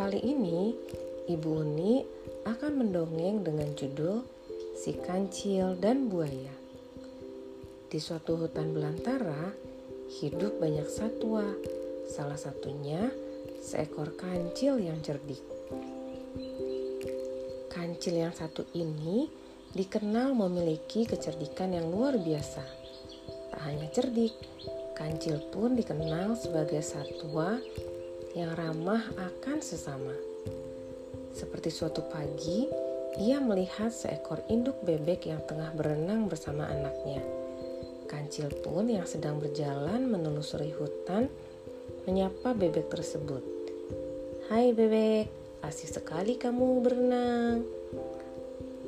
Kali ini, Ibu Uni akan mendongeng dengan judul Si Kancil dan Buaya. Di suatu hutan belantara, hidup banyak satwa. Salah satunya seekor kancil yang cerdik. Kancil yang satu ini dikenal memiliki kecerdikan yang luar biasa. Tak hanya cerdik, kancil pun dikenal sebagai satwa yang ramah akan sesama. Seperti suatu pagi, ia melihat seekor induk bebek yang tengah berenang bersama anaknya. Kancil pun yang sedang berjalan menelusuri hutan menyapa bebek tersebut. Hai bebek, asik sekali kamu berenang.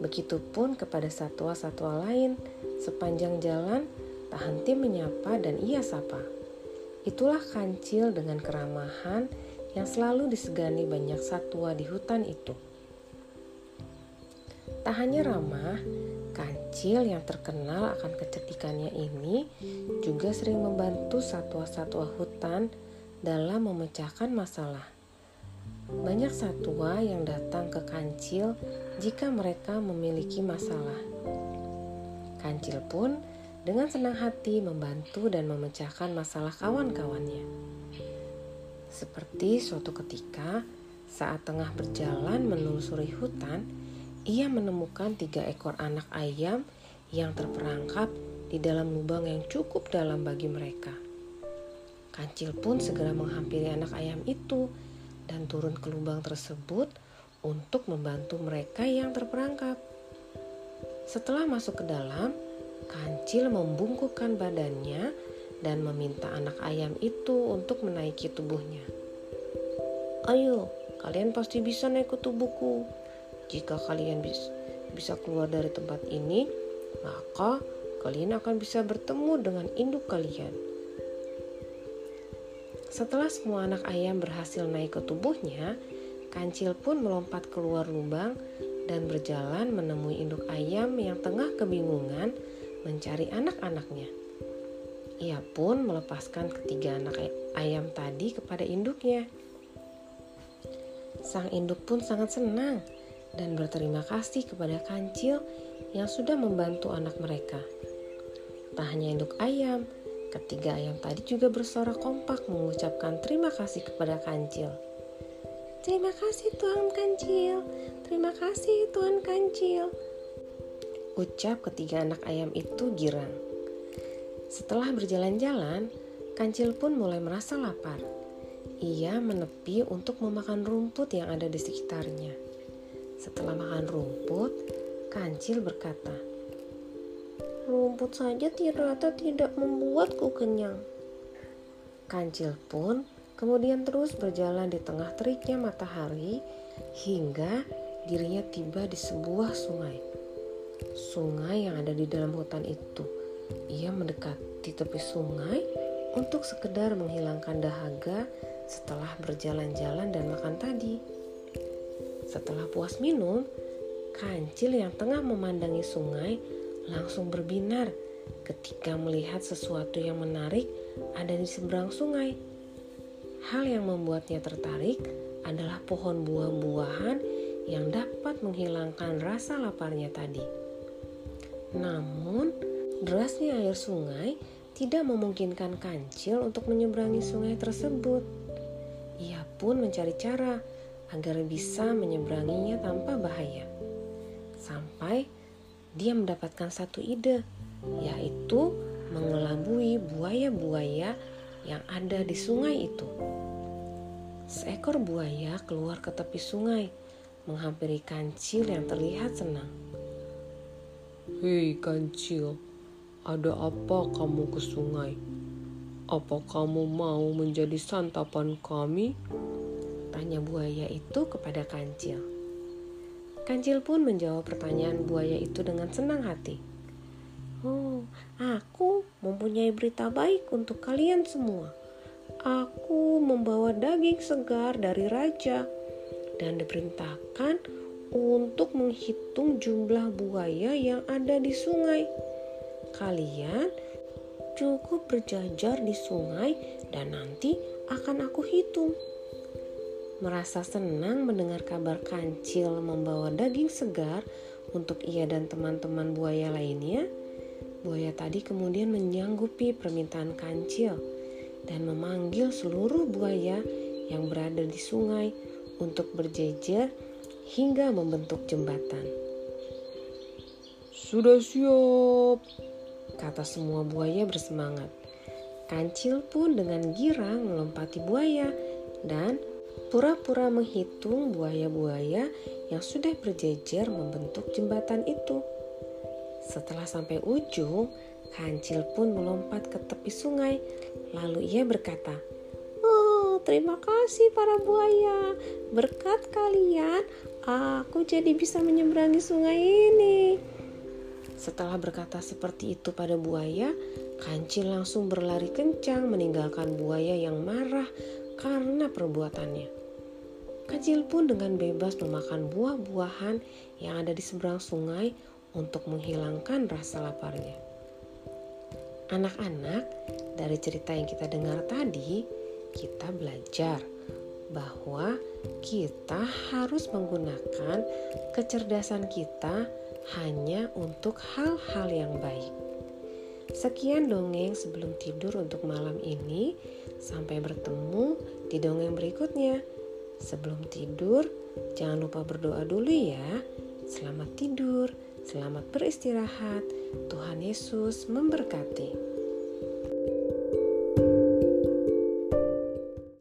Begitupun kepada satwa-satwa lain sepanjang jalan tak henti menyapa dan ia sapa. Itulah kancil dengan keramahan yang selalu disegani banyak satwa di hutan itu. Tak hanya ramah, Kancil yang terkenal akan kecerdikannya ini juga sering membantu satwa-satwa hutan dalam memecahkan masalah. Banyak satwa yang datang ke kancil jika mereka memiliki masalah. Kancil pun dengan senang hati membantu dan memecahkan masalah kawan-kawannya. Seperti suatu ketika, saat tengah berjalan menelusuri hutan, ia menemukan tiga ekor anak ayam yang terperangkap di dalam lubang yang cukup dalam bagi mereka. Kancil pun segera menghampiri anak ayam itu dan turun ke lubang tersebut untuk membantu mereka yang terperangkap. Setelah masuk ke dalam, Kancil membungkukkan badannya dan meminta anak ayam itu untuk menaiki tubuhnya. Ayo, kalian pasti bisa naik ke tubuhku, jika kalian bisa keluar dari tempat ini, maka kalian akan bisa bertemu dengan induk kalian. Setelah semua anak ayam berhasil naik ke tubuhnya, kancil pun melompat keluar lubang dan berjalan menemui induk ayam yang tengah kebingungan mencari anak-anaknya. Ia pun melepaskan ketiga anak ayam tadi kepada induknya. Sang induk pun sangat senang dan berterima kasih kepada kancil yang sudah membantu anak mereka. Tak hanya induk ayam, ketiga ayam tadi juga bersorak kompak mengucapkan terima kasih kepada kancil. Terima kasih Tuan Kancil, terima kasih Tuan Kancil. Ucap ketiga anak ayam itu girang. Setelah berjalan-jalan, Kancil pun mulai merasa lapar. Ia menepi untuk memakan rumput yang ada di sekitarnya. Setelah makan rumput, Kancil berkata, Rumput saja ternyata tidak membuatku kenyang. Kancil pun kemudian terus berjalan di tengah teriknya matahari hingga dirinya tiba di sebuah sungai. Sungai yang ada di dalam hutan itu. Ia mendekati tepi sungai untuk sekedar menghilangkan dahaga setelah berjalan-jalan dan makan tadi. Setelah puas minum, kancil yang tengah memandangi sungai langsung berbinar ketika melihat sesuatu yang menarik ada di seberang sungai. Hal yang membuatnya tertarik adalah pohon buah-buahan yang dapat menghilangkan rasa laparnya tadi. Namun, derasnya air sungai tidak memungkinkan kancil untuk menyeberangi sungai tersebut. Ia pun mencari cara agar bisa menyeberanginya tanpa bahaya. Sampai dia mendapatkan satu ide, yaitu mengelabui buaya-buaya yang ada di sungai itu. Seekor buaya keluar ke tepi sungai, menghampiri kancil yang terlihat senang. Hei kancil, ada apa kamu ke sungai? Apa kamu mau menjadi santapan kami? Tanya buaya itu kepada kancil. Kancil pun menjawab pertanyaan buaya itu dengan senang hati. Oh, aku mempunyai berita baik untuk kalian semua. Aku membawa daging segar dari raja dan diperintahkan untuk menghitung jumlah buaya yang ada di sungai. Kalian cukup berjajar di sungai dan nanti akan aku hitung. Merasa senang mendengar kabar kancil membawa daging segar untuk ia dan teman-teman buaya lainnya, buaya tadi kemudian menyanggupi permintaan kancil dan memanggil seluruh buaya yang berada di sungai untuk berjejer hingga membentuk jembatan. Sudah siap, kata semua buaya bersemangat. Kancil pun dengan girang melompati buaya dan pura-pura menghitung buaya-buaya yang sudah berjejer membentuk jembatan itu. Setelah sampai ujung, Kancil pun melompat ke tepi sungai. Lalu ia berkata, "Oh, terima kasih para buaya. Berkat kalian, aku jadi bisa menyeberangi sungai ini." Setelah berkata seperti itu pada buaya, kancil langsung berlari kencang meninggalkan buaya yang marah karena perbuatannya. Kancil pun dengan bebas memakan buah-buahan yang ada di seberang sungai untuk menghilangkan rasa laparnya. Anak-anak, dari cerita yang kita dengar tadi, kita belajar bahwa kita harus menggunakan kecerdasan kita hanya untuk hal-hal yang baik. Sekian dongeng sebelum tidur untuk malam ini. Sampai bertemu di dongeng berikutnya. Sebelum tidur, jangan lupa berdoa dulu ya. Selamat tidur, selamat beristirahat. Tuhan Yesus memberkati.